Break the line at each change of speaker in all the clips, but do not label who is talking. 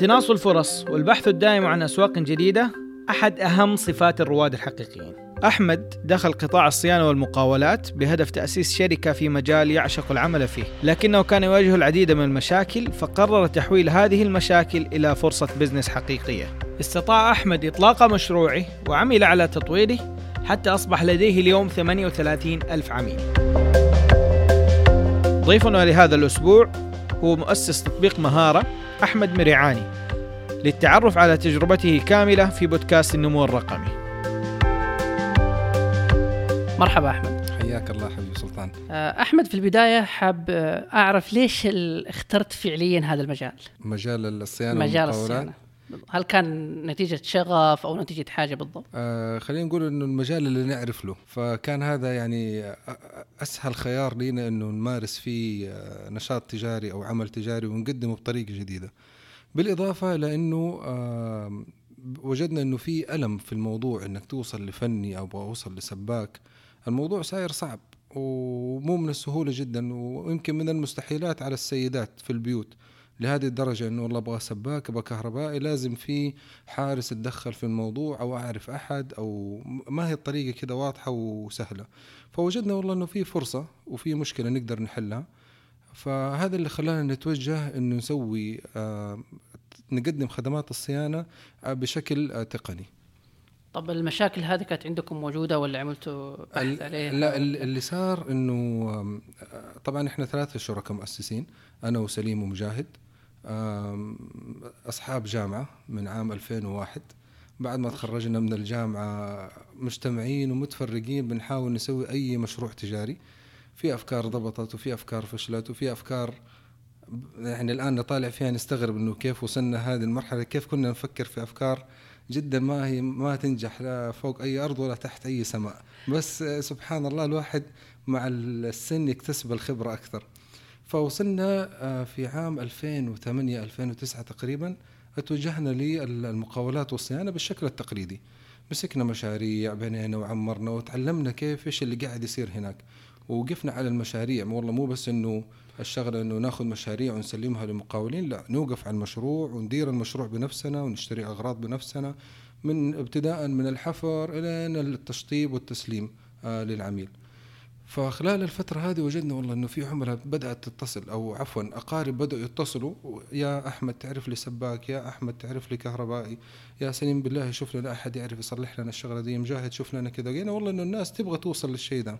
اقتناص الفرص والبحث الدائم عن أسواق جديدة أحد أهم صفات الرواد الحقيقيين. أحمد دخل قطاع الصيانة والمقاولات بهدف تأسيس شركة في مجال يعشق العمل فيه. لكنه كان يواجه العديد من المشاكل فقرر تحويل هذه المشاكل إلى فرصة بزنس حقيقية. استطاع أحمد إطلاق مشروعه وعمل على تطويره حتى أصبح لديه اليوم 38 ألف عميل. ضيفنا لهذا الأسبوع هو مؤسس تطبيق مهارة أحمد مريعاني للتعرف على تجربته كاملة في بودكاست النمو الرقمي.
مرحبا أحمد.
حياك الله حبيبي سلطان.
آه، أحمد في البداية حاب آه، أعرف ليش اخترت فعليا هذا المجال؟
مجال الصيانة
مجال
والمقاولات.
الصيانة. هل كان نتيجة شغف أو نتيجة حاجة بالضبط؟
آه خلينا نقول إنه المجال اللي نعرف له. فكان هذا يعني أسهل خيار لينا إنه نمارس فيه آه، نشاط تجاري أو عمل تجاري ونقدمه بطريقة جديدة. بالإضافة لأنه آه وجدنا إنه في ألم في الموضوع إنك توصل لفني أو أوصل لسباك. الموضوع صاير صعب ومو من السهولة جدا ويمكن من المستحيلات على السيدات في البيوت. لهذه الدرجة إنه والله أبغى سباك أبغى كهربائي لازم في حارس يتدخل في الموضوع أو أعرف أحد أو ما هي الطريقة كده واضحة وسهلة. فوجدنا والله إنه في فرصة وفي مشكلة نقدر نحلها. فهذا اللي خلانا نتوجه إنه نسوي آه نقدم خدمات الصيانة آه بشكل آه تقني.
طب المشاكل هذه كانت عندكم موجودة ولا عملتوا بحث عليها؟
لا ال- اللي صار إنه آه، طبعا إحنا ثلاثة شركاء مؤسسين أنا وسليم ومجاهد. آم، أصحاب جامعة من عام 2001 بعد ما تخرجنا من الجامعة مجتمعين ومتفرقين بنحاول نسوي أي مشروع تجاري. في أفكار ضبطت وفي أفكار فشلت وفي أفكار يعني الآن نطالع فيها نستغرب إنه كيف وصلنا هذه المرحلة كيف كنا نفكر في أفكار جدا ما هي ما تنجح لا فوق أي أرض ولا تحت أي سماء. بس سبحان الله الواحد مع السن يكتسب الخبرة أكثر. فوصلنا آه، في عام 2008 2009 تقريبا اتوجهنا للمقاولات والصيانة بالشكل التقليدي. مسكنا مشاريع بنينا وعمرنا وتعلمنا كيف إيش اللي قاعد يصير هناك. ووقفنا على المشاريع. والله مو بس إنه الشغلة إنه ناخذ مشاريع ونسلمها للمقاولين لا نوقف على المشروع وندير المشروع بنفسنا ونشتري أغراض بنفسنا من ابتداء من الحفر إلى التشطيب والتسليم آه للعميل. فخلال الفترة هذه وجدنا والله إنه في عملاء بدأت تتصل أو عفوا أقارب بدأوا يتصلوا يا أحمد تعرف لي سباك يا أحمد تعرف لي كهربائي يا سليم بالله شوف لنا أحد يعرف يصلح لنا الشغلة دي مجاهد شوف لنا كذا. لقينا والله إنه الناس تبغى توصل للشيء ده.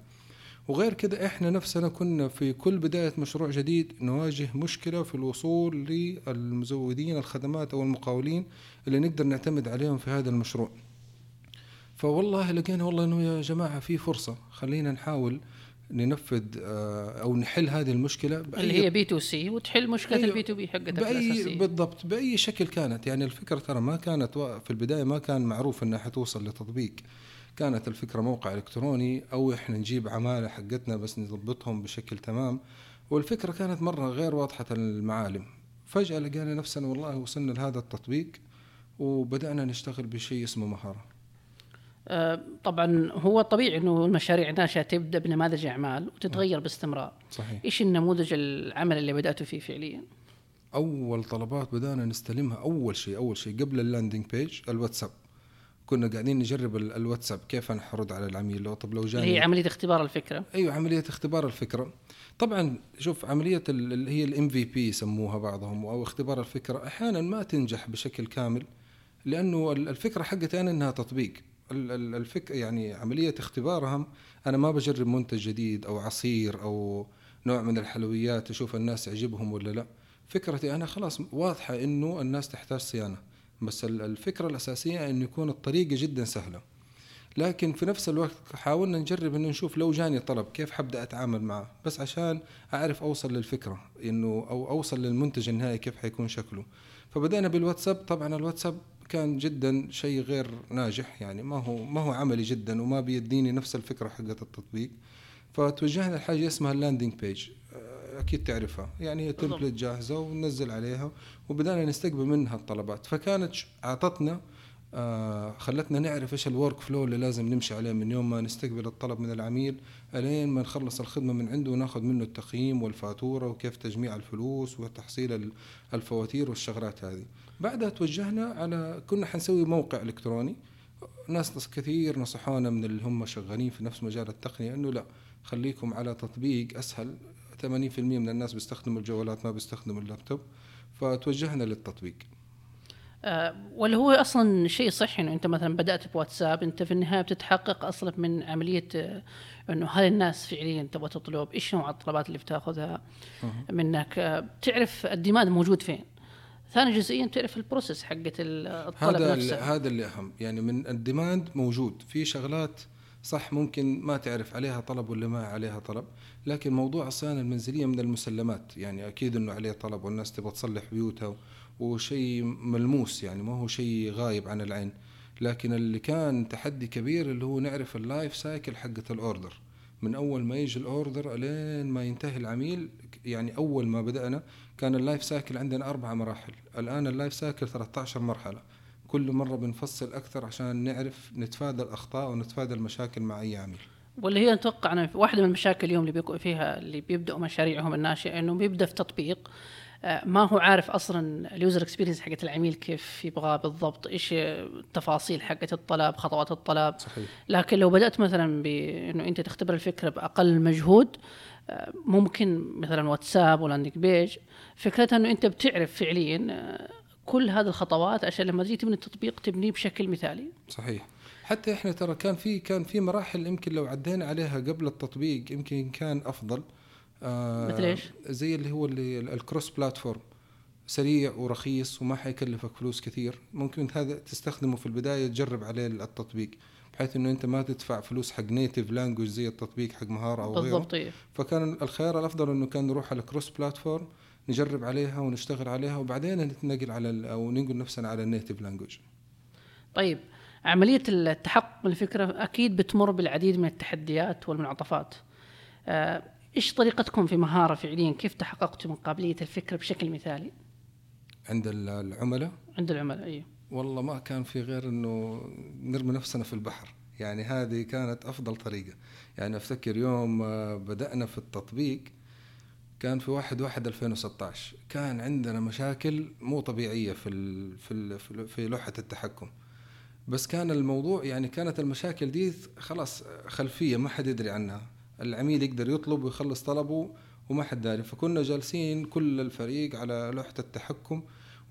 وغير كده إحنا نفسنا كنا في كل بداية مشروع جديد نواجه مشكلة في الوصول للمزودين الخدمات أو المقاولين اللي نقدر نعتمد عليهم في هذا المشروع. فوالله لقينا والله إنه يا جماعة في فرصة خلينا نحاول ننفذ آه، أو نحل هذه المشكلة بأي
اللي هي B2C وتحل مشكلة
أيوه.
ال B2B حقتك
بأي
الأساسية
بالضبط بأي شكل كانت. يعني الفكرة ترى ما كانت في البداية ما كان معروف إنها حتوصل لتطبيق. كانت الفكرة موقع إلكتروني أو إحنا نجيب عمالة حقتنا بس نضبطهم بشكل تمام. والفكرة كانت مرة غير واضحة المعالم. فجأة لقينا نفسنا والله وصلنا لهذا التطبيق وبدأنا نشتغل بشيء اسمه مهارة.
آه، طبعا هو طبيعي إنه المشاريع الناشئه تبدأ بنماذج أعمال وتتغير باستمرار.
صحيح.
إيش النموذج العمل اللي بداتوا فيه فعليا؟
أول طلبات بدأنا نستلمها أول شيء أول شيء قبل ال landing page الواتساب. كنا قاعدين نجرب ال- الواتساب كيف أنا حرد على العميل. لو طب لو جاني
هي عملية اختبار الفكرة.
أيوه عملية اختبار الفكرة. طبعا شوف عملية ال- اللي هي ال MVP يسموها بعضهم أو اختبار الفكرة. أحيانا ما تنجح بشكل كامل لأنه ال- الفكرة حقتي أنا إنها تطبيق. الفك يعني عملية اختبارها أنا ما بجرب منتج جديد أو عصير أو نوع من الحلويات أشوف الناس يعجبهم ولا لا. فكرتي أنا خلاص واضحة إنه الناس تحتاج صيانة بس ال- الفكرة الأساسية إنه يكون الطريقة جدا سهلة. لكن في نفس الوقت حاولنا نجرب إنه نشوف لو جاني طلب كيف حبدأ أتعامل معه بس عشان أعرف أوصل للفكرة إنه أو أوصل للمنتج النهائي كيف حيكون شكله. فبدأنا بالواتساب طبعا الواتساب كان جدا شيء غير ناجح يعني ما هو ما هو عملي جدا وما بيديني نفس الفكرة حقت التطبيق. فتوجهنا لحاجة اسمها ال landing page أكيد تعرفها. يعني هي. template جاهزة وننزل عليها وبدأنا نستقبل منها الطلبات. فكانت أعطتنا آه خلتنا نعرف إيش ال workflow اللي لازم نمشي عليه من يوم ما نستقبل الطلب من العميل إلين ما نخلص الخدمة من عنده وناخذ منه التقييم والفاتورة وكيف تجميع الفلوس وتحصيل الفواتير والشغلات هذه. بعدها توجهنا على كنا حنسوي موقع إلكتروني. ناس كثير نصحونا من اللي هم شغالين في نفس مجال التقنية إنه لا خليكم على تطبيق أسهل. 80% من الناس بيستخدموا الجوالات ما بيستخدموا اللابتوب. فتوجهنا للتطبيق.
أه ولا هو أصلا شيء صحي إنه أنت مثلا بدأت بواتساب أنت في النهاية بتتحقق أصلا من عملية آه، إنه هل الناس فعليا تبغى تطلب إيش نوع الطلبات اللي بتاخذها منك؟ أه بتعرف ال demand موجود فين؟ ثاني جزئية تعرف ال process حقت الطلب
هذا
نفسه.
هذا اللي أهم. يعني من ال demand موجود. في شغلات صح ممكن ما تعرف عليها طلب ولا ما عليها طلب لكن موضوع الصيانة المنزلية من المسلمات. يعني أكيد إنه عليه طلب والناس تبغى تصلح بيوتها وشيء ملموس يعني ما هو شيء غايب عن العين. لكن اللي كان تحدي كبير اللي هو نعرف ال life cycle حقت ال order من أول ما يجي ال order إلين ما ينتهي العميل يعني أول ما بدأنا كان ال life cycle عندنا أربع مراحل. الآن ال life cycle 13 مرحلة. كل مرة بنفصل أكثر عشان نعرف نتفادى الأخطاء ونتفادى المشاكل مع أي عميل.
واللي هي أتوقع واحدة من المشاكل اليوم اللي بيكون فيها اللي بيبدأوا مشاريعهم الناشئة إنه بيبدأ في تطبيق. ما هو عارف أصلا ال user experience حقت العميل كيف يبغاه بالضبط إيش التفاصيل حقت الطلب خطوات الطلب.
صحيح.
لكن لو بدأت مثلا بانه أنت تختبر الفكرة بأقل مجهود آه، ممكن مثلا واتساب ولاندنج بيج فكرتها إنه أنت بتعرف فعليا آه، كل هذه الخطوات عشان لما تجي تبني التطبيق تبنيه بشكل مثالي.
صحيح. حتى إحنا ترى كان في كان في مراحل يمكن لو عدينا عليها قبل التطبيق يمكن كان أفضل.
آه مثل إيش؟
زي اللي هو اللي الكروس بلاتفورم. سريع ورخيص وما حيكلفك فلوس كثير. ممكن هذا تستخدمه في البداية تجرب عليه التطبيق بحيث إنه أنت ما تدفع فلوس حق native language زي التطبيق حق مهارة أو غيره.
بالضبط إيه.
فكان الخيار الأفضل إنه كان نروح على cross platform نجرب عليها ونشتغل عليها وبعدين نتنقل على أو ننقل نفسنا على ال native language
طيب عملية التحقق من الفكرة أكيد بتمر بالعديد من التحديات والمنعطفات. آه، إيش طريقتكم في مهارة فعليا؟ كيف تحققتوا من قابلية الفكرة بشكل مثالي؟
عند العملاء؟
عند العملاء أيوه
والله ما كان في غير إنه نرمي نفسنا في البحر. يعني هذه كانت أفضل طريقة. يعني أفتكر يوم بدأنا في التطبيق كان في واحد واحد 2016 كان عندنا مشاكل مو طبيعية في ال في ال في لوحة التحكم. بس كان الموضوع يعني كانت المشاكل دي خلاص خلفية ما حد يدري عنها. العميل يقدر يطلب ويخلص طلبه وما حد داري فكنا جالسين كل الفريق على لوحة التحكم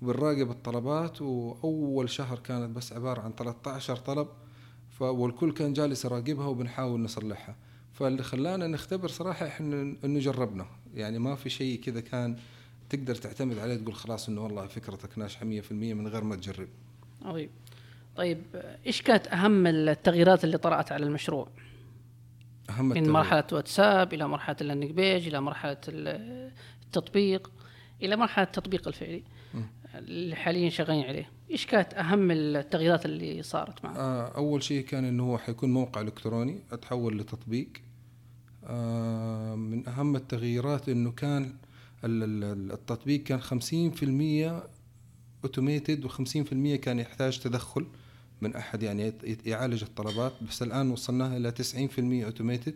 وبنراقب الطلبات وأول شهر كانت بس عبارة عن 13 طلب والكل كان جالس يراقبها وبنحاول نصلحها فاللي خلانا نختبر صراحة إحنا إنه جربنا يعني ما في شيء كذا كان تقدر تعتمد عليه تقول خلاص إنه والله فكرتك ناجحة 100% من غير ما تجرب.
طيب طيب إيش كانت أهم التغييرات اللي طرأت على المشروع؟
اهم
من مرحلة واتساب إلى مرحلة ال landing page إلى مرحلة التطبيق إلى مرحلة التطبيق الفعلي اللي حاليا شغالين عليه. إيش كانت أهم التغييرات اللي صارت معه
آه أول شيء كان إنه هو حيكون موقع إلكتروني أتحول لتطبيق. آه من أهم التغييرات إنه كان التطبيق كان 50% automated و50% كان يحتاج تدخل. من أحد يعني يعالج الطلبات. بس الآن وصلناها إلى 90% automated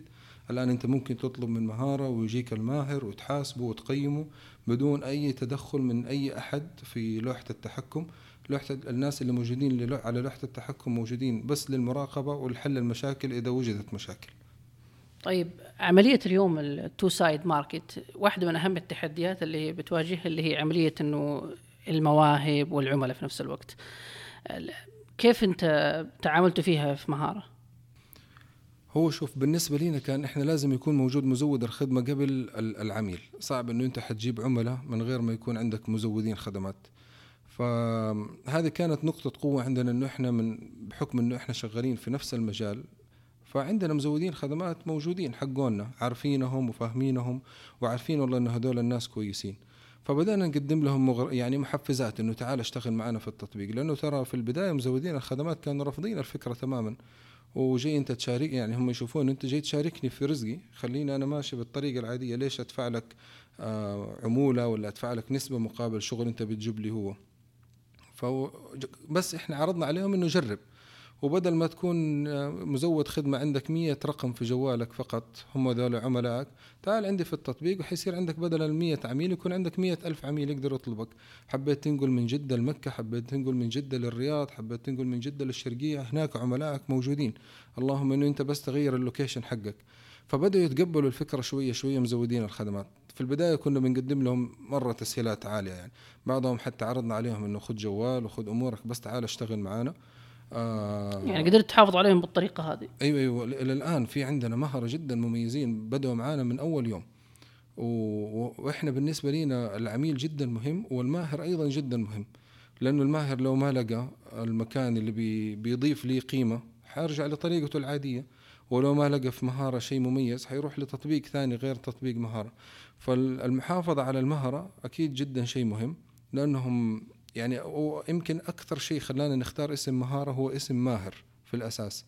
الآن أنت ممكن تطلب من مهارة ويجيك الماهر وتحاسبه وتقيمه بدون أي تدخل من أي أحد في لوحة التحكم. لوحة الناس اللي موجودين على لوحة التحكم موجودين بس للمراقبة ولحل المشاكل إذا وجدت مشاكل.
طيب عملية اليوم ال two-sided market واحدة من أهم التحديات اللي بتواجهها اللي هي عملية إنه المواهب والعملاء في نفس الوقت. كيف أنت تعاملتوا فيها في مهارة؟
هو شوف بالنسبة لنا كان إحنا لازم يكون موجود مزود الخدمة قبل العميل. صعب إنه أنت حتجيب عملاء من غير ما يكون عندك مزودين خدمات. فهذه كانت نقطة قوة عندنا إنه إحنا من بحكم إنه إحنا شغالين في نفس المجال فعندنا مزودين خدمات موجودين حقونا عارفينهم وفاهمينهم وعارفين والله انه هذول الناس كويسين. فبدأنا نقدم لهم مغر... يعني محفزات إنه تعال اشتغل معنا في التطبيق. لأنه ترى في البداية مزودين الخدمات كانوا رافضين الفكرة تماما. وجاي انت تشارك يعني هم يشوفون أنت جاي تشاركني في رزقي خليني أنا ماشي بالطريقة العادية. ليش أدفع لك آه عمولة ولا أدفع لك نسبة مقابل شغل أنت بتجيب لي هو؟ ف بس إحنا عرضنا عليهم إنه جرب. وبدل ما تكون آه، مزود خدمة عندك مية رقم في جوالك فقط هم ذول عملائك تعال عندي في التطبيق وحيصير عندك بدل المية عميل يكون عندك مية ألف عميل يقدر يطلبك. حبيت تنقل من جدة لمكة حبيت تنقل من جدة للرياض حبيت تنقل من جدة للشرقية هناك عملائك موجودين. اللهم إنه أنت بس تغير اللوكيشن حقك. فبدأوا يتقبلوا الفكرة شوية شوية مزودين الخدمات. في البداية كنا بنقدم لهم مرة تسهيلات عالية يعني. بعضهم حتى عرضنا عليهم إنه خذ جوال وخذ أمورك بس تعال اشتغل معانا.
آه. يعني قدرت تحافظ عليهم بالطريقة هذه.
أيوه أيوه. إلى الان في عندنا مهره جدا مميزين بدأوا معانا من أول يوم. وإحنا بالنسبة لنا العميل جدا مهم والماهر أيضا جدا مهم. لأنه الماهر لو ما لقى المكان اللي بي بيضيف لي قيمة حيرجع لطريقته العادية. ولو ما لقى في مهارة شيء مميز حيروح لتطبيق ثاني غير تطبيق مهارة. فالمحافظه على المهره أكيد جدا شيء مهم لأنهم يعني يمكن أكثر شيء خلانا نختار اسم مهارة هو اسم ماهر في الأساس.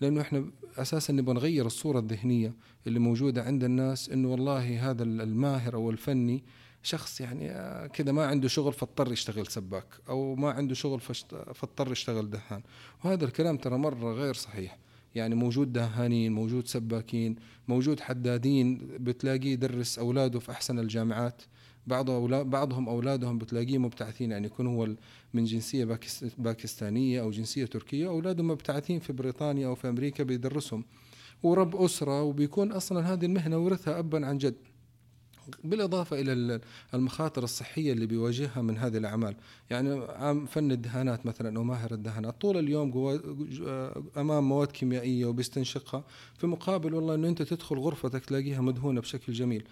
لأنه إحنا أساسا نبغى نغير الصورة الذهنية اللي موجودة عند الناس إنه والله هذا الماهر أو الفني شخص يعني آه، كذا ما عنده شغل فاضطر يشتغل سباك أو ما عنده شغل فاضطر يشتغل دهان. وهذا الكلام ترى مرة غير صحيح. يعني موجود دهانين موجود سباكين موجود حدادين بتلاقيه يدرس أولاده في أحسن الجامعات. بعض أولاد بعضهم أولادهم بتلاقيه مبتعثين يعني يكون هو من جنسية باكستانية أو جنسية تركية أولادهم مبتعثين في بريطانيا أو في أمريكا بيدرسهم. ورب أسرة وبيكون أصلا هذه المهنة ورثها ابا عن جد. بالإضافة إلى المخاطر الصحية اللي بيواجهها من هذه الأعمال. يعني عام فن الدهانات مثلا أو ماهر الدهانات. طول اليوم أمام مواد كيميائية وبيستنشقها. في مقابل والله أنه أنت تدخل غرفتك تلاقيها مدهونة بشكل جميل.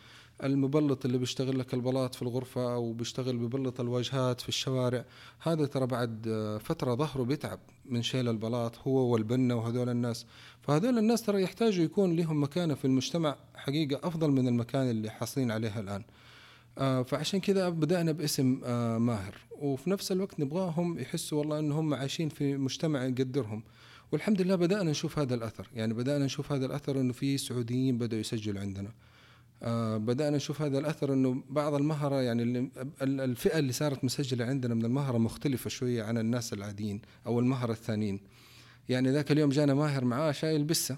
المبلط اللي بيشتغل لك البلاط في الغرفة أو بيشتغل ببلط الواجهات في الشوارع هذا ترى بعد فترة ظهره بيتعب من شيل البلاط هو والبنة وهذول الناس. فهذول الناس ترى يحتاجوا يكون لهم مكانة في المجتمع حقيقة أفضل من المكان اللي حاصلين عليها الآن. آه فعشان كذا بدأنا باسم آه ماهر. وفي نفس الوقت نبغاهم يحسوا والله أنهم عايشين في مجتمع يقدرهم. والحمد لله بدأنا نشوف هذا الأثر. يعني بدأنا نشوف هذا الأثر أنه في سعوديين بدأوا يسجلوا عندنا. آه بدأنا نشوف هذا الأثر أنه بعض المهرة يعني الفئة اللي صارت مسجلة عندنا من المهرة مختلفة شوية عن الناس العاديين أو المهرة الثانيين. يعني ذاك اليوم جانا ماهر معاه شايل بسة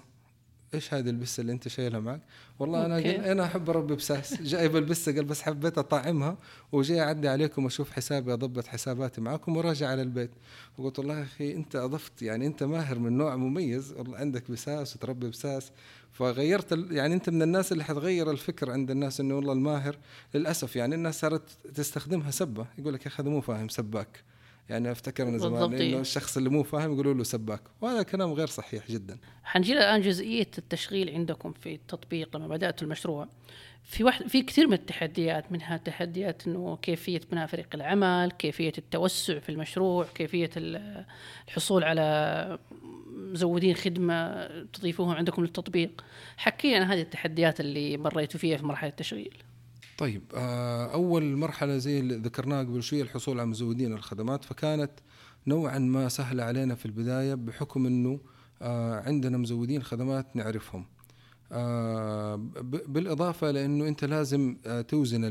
إيش هذه البسة اللي أنت شايلها معك؟ والله أنا قل أنا أحب اربي بساس. جايب البسة قال بس حبيت أطعمها وجاي أعدي عليكم أشوف حسابي أضبط حساباتي معكم وراجع على البيت. وقلت والله يا أخي أنت أضفت يعني أنت ماهر من نوع مميز. والله عندك بساس وتربي بساس. فغيرت يعني أنت من الناس اللي حتغير الفكر عند الناس إنه والله الماهر. للأسف يعني الناس صارت تستخدمها سبة. يقول لك يا أخي هذا مو فاهم سباك. يعني أفتكر من زمان إنه. الشخص اللي مو فاهم يقولوا له سباك وهذا كلام غير صحيح جدا
حنجي الآن جزئية التشغيل عندكم في التطبيق لما بدأت المشروع في واحد في كثير من التحديات منها تحديات إنه كيفية بناء فريق العمل، كيفية التوسع في المشروع، كيفية الحصول على مزودين خدمة تضيفوهم عندكم للتطبيق. حكي عن هذه التحديات اللي مريتوا فيها في مرحلة التشغيل.
طيب آه، أول مرحلة زي اللي ذكرناها قبل شوية الحصول على مزودين الخدمات. فكانت نوعا ما سهلة علينا في البداية بحكم إنه آه، عندنا مزودين خدمات نعرفهم. آه، بالإضافة لإنه أنت لازم توزن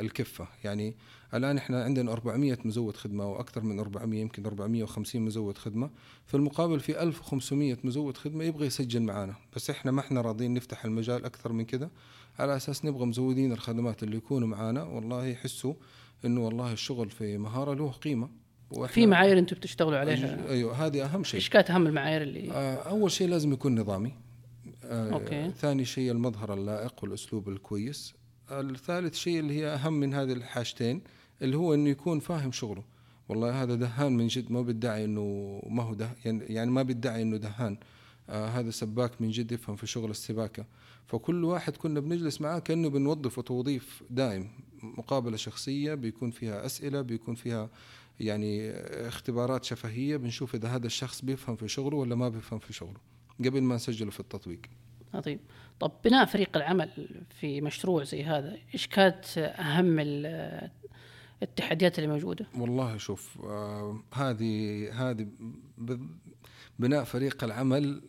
الكفة. يعني الآن إحنا عندنا 400 مزود خدمة وأكثر من 400 يمكن 450 مزود خدمة. في المقابل في 1500 مزود خدمة يبغى يسجل معنا بس إحنا ما إحنا راضيين نفتح المجال أكثر من كذا على أساس نبغى مزودين الخدمات اللي يكونوا معانا. والله يحسوا إنه والله الشغل في مهارة له قيمة.
في معايير أنتم بتشتغلوا عليها.
أيوه هذه أهم شيء.
إيش كانت أهم المعايير اللي
آه أول شيء لازم يكون نظامي. آه أوكي. ثاني شيء المظهر اللائق والأسلوب الكويس. الثالث شيء اللي هي أهم من هذه الحاجتين اللي هو إنه يكون فاهم شغله. والله هذا دهان من جد ما بيدعي إنه ما هو ده يعني ما بيدعي إنه دهان. آه هذا سباك من جد يفهم في شغل السباكة. فكل واحد كنا بنجلس معاه كأنه بنوظفه توظيف دائم. مقابلة شخصية بيكون فيها أسئلة بيكون فيها يعني اختبارات شفهية. بنشوف إذا هذا الشخص بيفهم في شغله ولا ما بيفهم في شغله قبل ما نسجله في التطبيق.
عظيم. طب بناء فريق العمل في مشروع زي هذا إيش كانت أهم التحديات اللي موجودة؟
والله شوف آه هذه هذه بناء فريق العمل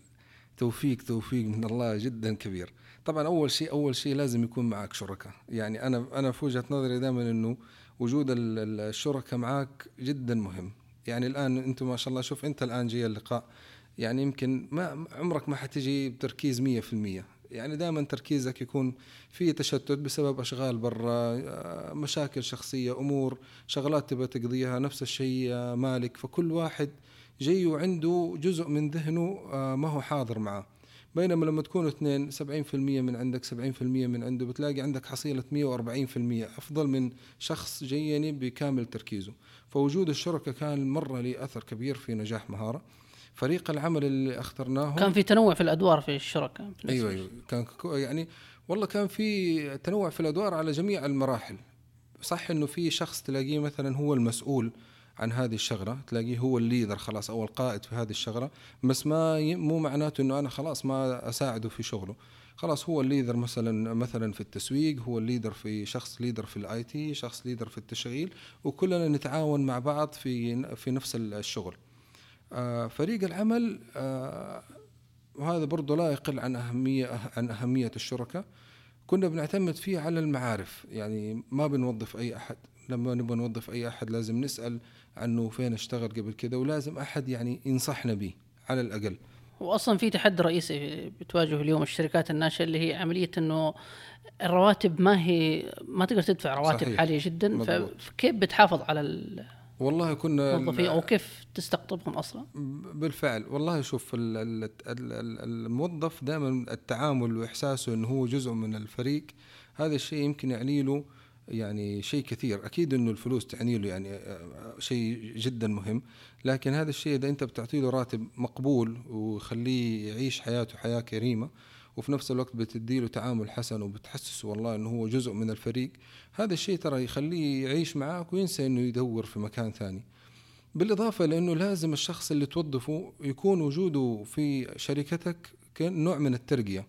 توفيق توفيق من الله جدا كبير. طبعا أول شيء أول شيء لازم يكون معك شركاء يعني أنا أنا في وجهة نظري دائما إنه وجود الشركاء معك جدا مهم. يعني الآن أنتم ما شاء الله شوف أنت الآن جاي اللقاء. يعني يمكن ما عمرك ما حتجي بتركيز 100% يعني دائما تركيزك يكون في تشتت بسبب أشغال برا آه، مشاكل شخصية أمور شغلات تبغى تقضيها نفس الشيء آه، مالك. فكل واحد جاي وعنده جزء من ذهنه آه، ما هو حاضر معه. بينما لما تكونوا اثنين 70% من عندك 70% من عنده بتلاقي عندك حصيلة 140% أفضل من شخص جيني بكامل تركيزه. فوجود الشركة كان مرة لي أثر كبير في نجاح مهارة. فريق العمل اللي أخترناه
كان في تنوع في الأدوار في الشركة.
أيوه أيوه. كان يعني والله كان في تنوع في الأدوار على جميع المراحل. صح إنه في شخص تلاقيه مثلا هو المسؤول. عن هذه الشغلة تلاقيه هو الليدر خلاص أو القائد في هذه الشغلة بس ما مو معناته إنه أنا خلاص ما أساعده في شغله. خلاص هو ال leader مثلا مثلا في التسويق هو ال leader في شخص leader في ال IT شخص leader في التشغيل وكلنا نتعاون مع بعض في في نفس الشغل. آه، فريق العمل آه، وهذا برضه لا يقل عن أهمية عن أهمية الشركة. كنا بنعتمد فيه على المعارف يعني ما بنوظف أي أحد. لما نبغى نوظف أي أحد لازم نسأل عنه فين اشتغل قبل كده ولازم أحد يعني ينصحنا به على الأقل
واصلا في تحدي رئيسي بتواجهه اليوم الشركات الناشئة اللي هي عملية إنه الرواتب ما هي ما تقدر تدفع رواتب صحيح. عالية جدا مضبوط. فكيف بتحافظ على
والله كنا
موظفين أو كيف تستقطبهم أصلا؟
بالفعل والله شوف الموظف دائما التعامل وإحساسه إنه هو جزء من الفريق هذا الشيء يمكن يعني له يعني شيء كثير. أكيد إنه الفلوس تعني له يعني آه، شيء جدا مهم. لكن هذا الشيء إذا أنت بتعطي له راتب مقبول وخليه يعيش حياته حياة كريمة وفي نفس الوقت بتدي له تعامل حسن وبتحسسه والله إنه هو جزء من الفريق هذا الشيء ترى يخليه يعيش معك وينسى إنه يدور في مكان ثاني. بالإضافة لإنه لازم الشخص اللي توظفه يكون وجوده في شركتك نوع من الترقية.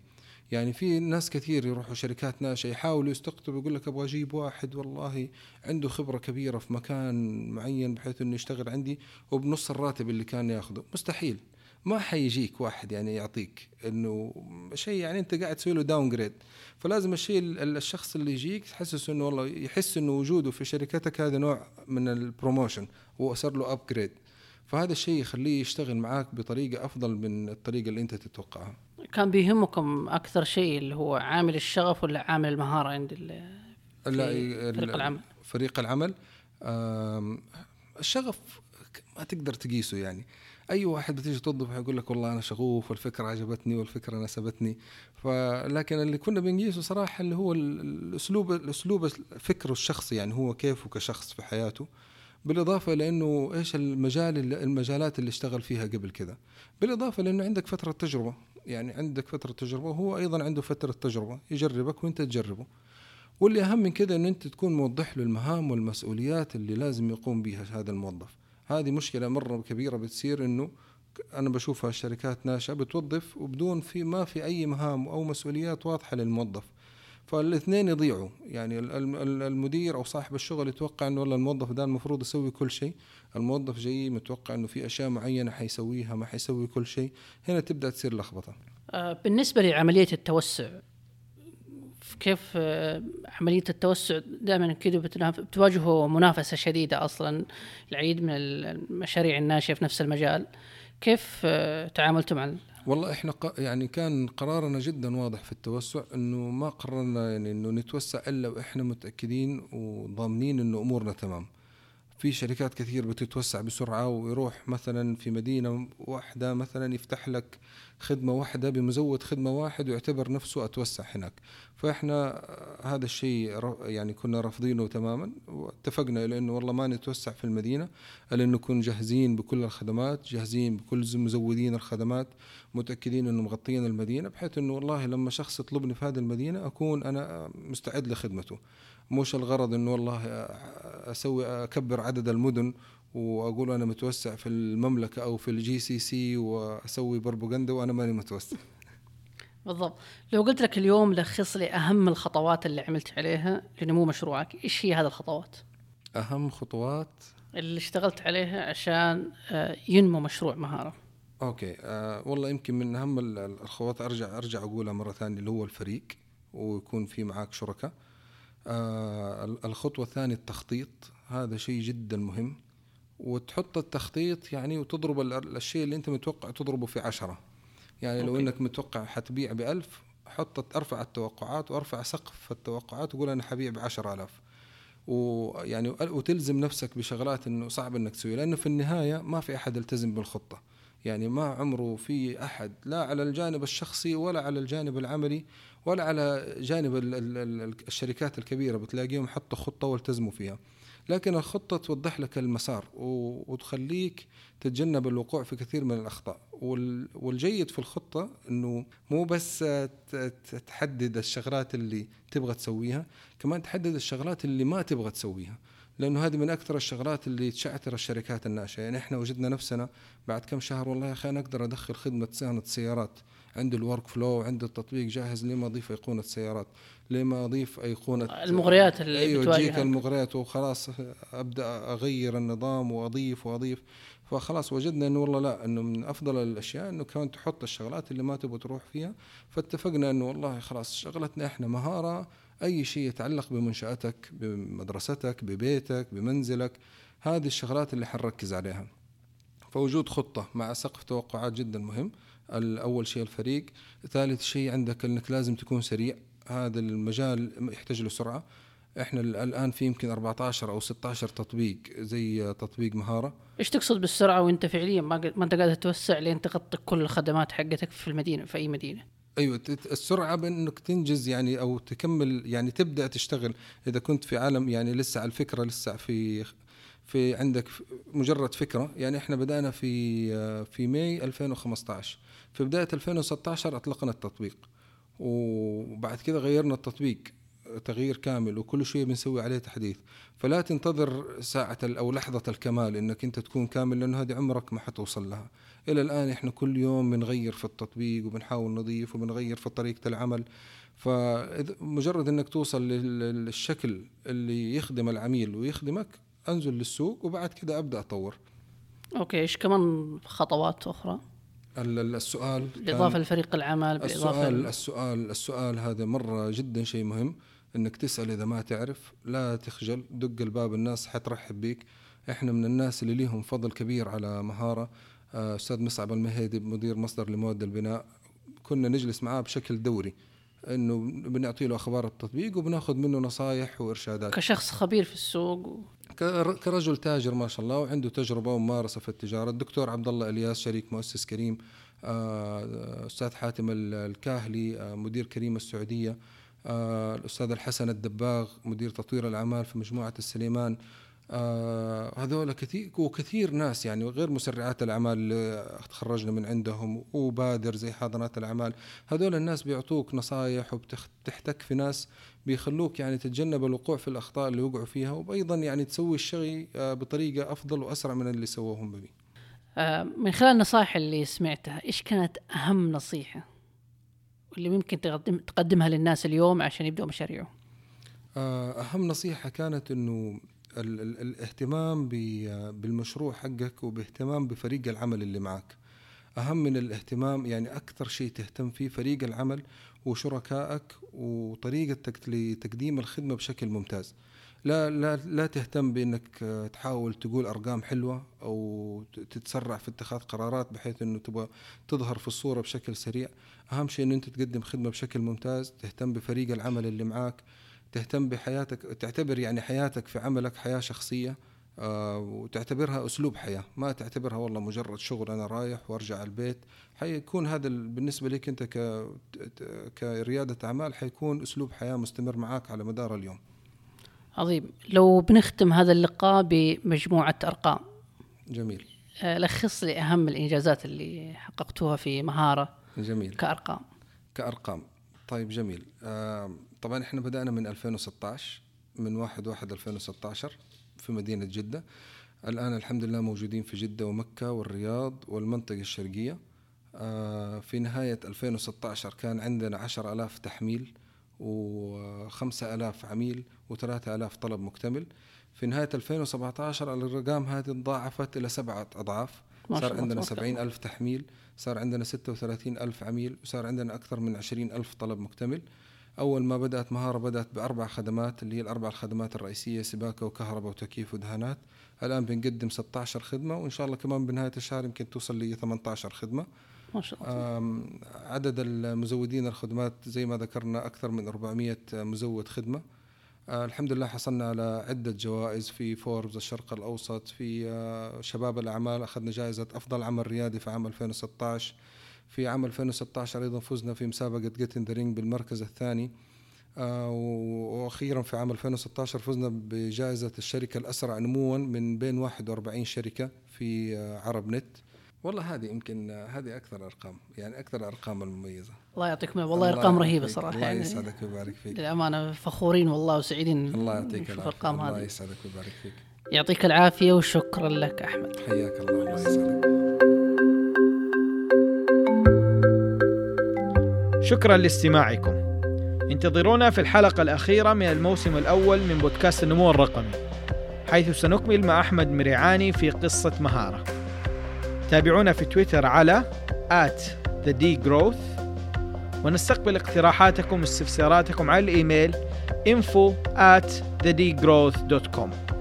يعني في ناس كثير يروحوا شركات ناشئة يحاولوا يستقطبوا يقول لك أبغى أجيب واحد والله عنده خبرة كبيرة في مكان معين بحيث إنه يشتغل عندي وبنص الراتب اللي كان ياخذه. مستحيل. ما حيجيك واحد يعني يعطيك إنه شيء يعني أنت قاعد تسوي له downgrade فلازم الشيء الشخص اللي يجيك تحسسه إنه والله يحس إنه وجوده في شركتك هذا نوع من ال promotion وصار له upgrade فهذا الشيء يخليه يشتغل معاك بطريقة أفضل من الطريقة اللي أنت تتوقعها.
كان بيهمكم أكثر شيء اللي هو عامل الشغف ولا عامل المهارة عند فريق العمل؟
فريق العمل الشغف ما تقدر تقيسه يعني. أي واحد بتيجي توظف يقول لك والله أنا شغوف والفكرة عجبتني والفكرة ناسبتني. فلكن اللي كنا بنقيسه صراحة اللي هو الاسلوب الاسلوب فكره الشخصي يعني هو كيفه كشخص في حياته. بالإضافة لأنه إيش المجال المجالات اللي اشتغل فيها قبل كذا. بالإضافة لأنه عندك فترة تجربة. يعني عندك فترة تجربة وهو أيضا عنده فترة تجربة يجربك وأنت تجربه. واللي أهم من كذا ان أنت تكون موضح له المهام والمسؤوليات اللي لازم يقوم بها هذا الموظف. هذه مشكلة مرة كبيرة بتصير إنه أنا بشوفها الشركات ناشئة بتوظف وبدون في ما في أي مهام أو مسؤوليات واضحة للموظف. فالاثنين يضيعوا. يعني المدير أو صاحب الشغل يتوقع إنه والله الموظف ده المفروض يسوي كل شيء. الموظف جاي متوقع إنه في أشياء معينة حيسويها ما حيسوي كل شيء. هنا تبدأ تصير لخبطة.
آه، بالنسبة لعملية التوسع كيف آه، عملية التوسع دائما كذا بتواجهوا منافسة شديدة أصلا. العديد من المشاريع الناشئة في نفس المجال. كيف آه، تعاملتم مع
والله إحنا يعني كان قرارنا جدا واضح في التوسع إنه ما قررنا يعني إنه نتوسع إلا وإحنا متأكدين وضامنين إنه أمورنا تمام. في شركات كثير بتتوسع بسرعة ويروح مثلا في مدينة واحدة مثلا يفتح لك خدمة واحدة بمزود خدمة واحد ويعتبر نفسه أتوسع هناك. فإحنا هذا الشيء يعني كنا رافضينه تماما واتفقنا إلى أنه والله ما نتوسع في المدينة إلا أنه نكون جاهزين بكل الخدمات جاهزين بكل مزودين الخدمات متأكدين أنه مغطين المدينة بحيث أنه والله لما شخص يطلبني في هذه المدينة أكون أنا مستعد لخدمته. مش الغرض إنه والله أسوي أكبر عدد المدن وأقول أنا متوسع في المملكة أو في ال GCC وأسوي بروباغندا وأنا ماني متوسع.
بالضبط. لو قلت لك اليوم لخص لي أهم الخطوات اللي عملت عليها لنمو مشروعك إيش هي هذه الخطوات؟
أهم خطوات؟
اللي اشتغلت عليها عشان ينمو مشروع مهارة.
أوكي. أه والله يمكن من أهم الخطوات أرجع أرجع أقولها مرة ثانية اللي هو الفريق ويكون في معاك شركاء آه الخطوة الثانية التخطيط هذا شيء جدا مهم. وتحط التخطيط يعني وتضرب ال- الشيء اللي أنت متوقع تضربه في عشرة. يعني لو
أوكي.
إنك متوقع حتبيع بألف حط ارفع التوقعات وارفع سقف التوقعات وقول أنا حبيع بعشر آلاف. ويعني وتلزم نفسك بشغلات إنه صعب إنك تسويها لأنه في النهاية ما في أحد يلتزم بالخطة. يعني ما عمره في أحد لا على الجانب الشخصي ولا على الجانب العملي ولا على جانب ال- ال- ال- الشركات الكبيرة بتلاقيهم حطوا خطة والتزموا فيها. لكن الخطة توضح لك المسار وتخليك تتجنب الوقوع في كثير من الأخطاء. وال- والجيد في الخطة إنه مو بس تحدد الشغلات اللي تبغى تسويها كمان تحدد الشغلات اللي ما تبغى تسويها. لأنه هذه من أكثر الشغلات اللي تشعتر الشركات الناشئة. يعني إحنا وجدنا نفسنا بعد كم شهر والله يا أخي أنا أقدر أدخل خدمة صيانة سيارات عندي الورك فلو وعندي التطبيق جاهز ليه ما أضيف أيقونة سيارات؟ ليه ما أضيف أيقونة
المغريات اللي
أيوه
بتواجهك.
تجيك المغريات وخلاص أبدأ أغير النظام وأضيف وأضيف. فخلاص وجدنا إنه والله لا إنه من أفضل الأشياء إنه كمان تحط الشغلات اللي ما تبغى تروح فيها. فاتفقنا إنه والله خلاص شغلتنا إحنا مهارة أي شيء يتعلق بمنشأتك بمدرستك ببيتك بمنزلك هذه الشغلات اللي حنركز عليها. فوجود خطة مع سقف توقعات جدا مهم. الأول شيء الفريق ثالث شيء عندك أنك لازم تكون سريع. هذا المجال يحتاج له سرعة. إحنا الآن في يمكن 14 أو 16 تطبيق زي تطبيق مهارة.
إيش تقصد بالسرعة وأنت فعليا؟ ما ما أنت قادر توسع لين تغطي كل الخدمات حقتك في المدينة في أي
مدينة؟ أيوه السرعة بإنك تنجز يعني أو تكمل يعني تبدأ تشتغل إذا كنت في عالم يعني لسه على الفكرة لسه في في عندك مجرد فكرة. يعني إحنا بدأنا في في ماي 2015 في بداية 2016 أطلقنا التطبيق. وبعد كده غيرنا التطبيق تغيير كامل وكل شوية بنسوي عليه تحديث. فلا تنتظر ساعة أو لحظة الكمال إنك أنت تكون كامل لأنه هذه عمرك ما حتوصل لها. إلى الآن إحنا كل يوم بنغير في التطبيق وبنحاول نضيف وبنغير في طريقة العمل. فمجرد إنك توصل لل- للشكل اللي يخدم العميل ويخدمك أنزل للسوق وبعد كده أبدأ أطور.
أوكي إيش كمان خطوات أخرى؟
ال- ال- السؤال
بالاضافه لفريق العمل بالاضافه
السؤال السؤال السؤال هذا مرة جدا شيء مهم إنك تسأل إذا ما تعرف لا تخجل دق الباب الناس حترحب بيك. إحنا من الناس اللي ليهم فضل كبير على مهارة. آه، أستاذ مصعب المهيدي مدير مصدر لمواد البناء. كنا نجلس معاه بشكل دوري إنه بنعطي له أخبار التطبيق وبناخذ منه نصائح وإرشادات.
كشخص خبير في السوق و...
كر- كرجل تاجر ما شاء الله وعنده تجربة وممارسة في التجارة. الدكتور عبد الله إلياس شريك مؤسس كريم آه، أستاذ حاتم ال- الكاهلي آه، مدير كريم السعودية آه، الأستاذ الحسن الدباغ مدير تطوير الأعمال في مجموعة السليمان. آه، هذول كثير وكثير ناس يعني غير مسرعات الأعمال اللي تخرجنا من عندهم وبادر زي حاضنات الأعمال. هذول الناس بيعطوك نصائح وبتحتك في ناس بيخلوك يعني تتجنب الوقوع في الأخطاء اللي وقعوا فيها وأيضا يعني تسوي الشيء آه، بطريقة أفضل وأسرع من اللي سووهم ببي.
آه، من خلال النصائح اللي سمعتها إيش كانت أهم نصيحة واللي ممكن تقدم تقدمها للناس اليوم عشان يبدأوا مشاريعهم؟
أهم نصيحة كانت إنه ال- ال- الاهتمام بالمشروع حقك وباهتمام بفريق العمل اللي معك أهم من الاهتمام يعني أكثر شيء تهتم فيه فريق العمل وشركائك وطريقتك لتقديم الخدمة بشكل ممتاز. لا لا لا تهتم بإنك تحاول تقول أرقام حلوة أو تتسرع في اتخاذ قرارات بحيث إنه تبغى تظهر في الصورة بشكل سريع. أهم شيء انه أنت تقدم خدمة بشكل ممتاز تهتم بفريق العمل اللي معاك تهتم بحياتك تعتبر يعني حياتك في عملك حياة شخصية آه، وتعتبرها أسلوب حياة. ما تعتبرها والله مجرد شغل أنا رايح وأرجع البيت. حيكون هذا ال- بالنسبة لك أنت ك كريادة أعمال حيكون أسلوب حياة مستمر معاك على مدار اليوم.
عظيم. لو بنختم هذا اللقاء بمجموعة أرقام.
جميل.
آه، لخص لي أهم الإنجازات اللي حققتوها في مهارة
جميل.
كأرقام.
كأرقام. طيب جميل. آه طبعا إحنا بدأنا من 2016 من 1 1 2016 في مدينة جدة. الآن الحمد لله موجودين في جدة ومكة والرياض والمنطقة الشرقية. آه في نهاية 2016 كان عندنا 10000 تحميل و5000 عميل و3000 طلب مكتمل. في نهاية 2017 الأرقام هذه تضاعفت إلى سبعة أضعاف. صار عندنا. 70 ألف تحميل صار عندنا 36 ألف عميل وصار عندنا أكثر من 20 ألف طلب مكتمل. أول ما بدأت مهارة بدأت بأربع خدمات اللي هي الأربع الخدمات الرئيسية سباكة وكهرباء وتكييف ودهانات. الآن بنقدم 16 خدمة وإن شاء الله كمان بنهاية الشهر يمكن توصل ل 18 خدمة.
ما شاء الله.
عدد المزودين الخدمات زي ما ذكرنا أكثر من 400 مزود خدمة. آه، الحمد لله حصلنا على عدة جوائز في فوربس الشرق الأوسط في آه، شباب الأعمال أخذنا جائزة أفضل عمل ريادي في عام 2016 في عام 2016 أيضا فزنا في مسابقة Get in the Ring بالمركز الثاني. آه، وأخيرا في عام 2016 فزنا بجائزة الشركة الأسرع نموا من بين 41 شركة في آه، عرب نت. والله هذه يمكن آه، هذه أكثر أرقام يعني أكثر الأرقام المميزة.
الله يعطيكم والله
الله
أرقام
رهيبة
صراحة
الله
يعني
يسعدك ويبارك فيك.
للأمانة فخورين والله وسعيدين
الله يعطيك
العافية.
الله يسعدك ويبارك فيك.
يعطيك العافية وشكرا لك أحمد.
حياك الله. الله يسعدك.
شكرا لاستماعكم. انتظرونا في الحلقة الأخيرة من الموسم الأول من بودكاست النمو الرقمي حيث سنكمل مع أحمد مريعاني في قصة مهارة. تابعونا في تويتر على at the degrowth ونستقبل اقتراحاتكم واستفساراتكم على الإيميل info at thedegrowth.com